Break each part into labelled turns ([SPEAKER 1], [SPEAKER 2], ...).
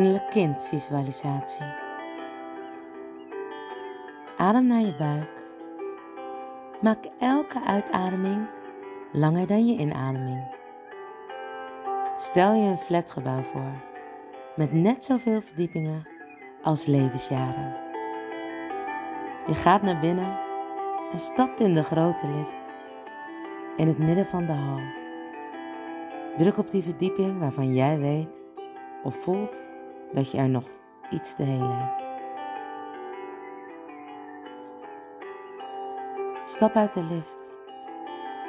[SPEAKER 1] Innerlijk kind visualisatie. Adem naar je buik. Maak elke uitademing langer dan je inademing. Stel je een flatgebouw voor met net zoveel verdiepingen als levensjaren. Je gaat naar binnen en stapt in de grote lift in het midden van de hal. Druk op die verdieping waarvan jij weet of voelt dat je er nog iets te helen hebt. Stap uit de lift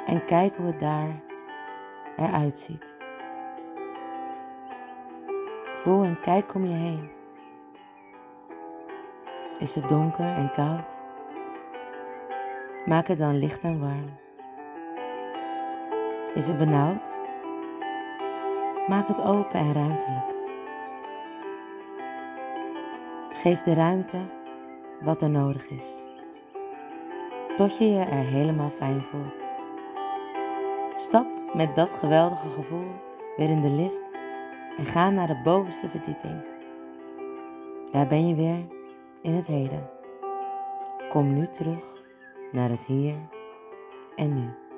[SPEAKER 1] en kijk hoe het daar eruit ziet. Voel en kijk om je heen. Is het donker en koud? Maak het dan licht en warm. Is het benauwd? Maak het open en ruimtelijk. Geef de ruimte wat er nodig is. Tot je je er helemaal fijn voelt. Stap met dat geweldige gevoel weer in de lift en ga naar de bovenste verdieping. Daar ben je weer in het heden. Kom nu terug naar het hier en nu.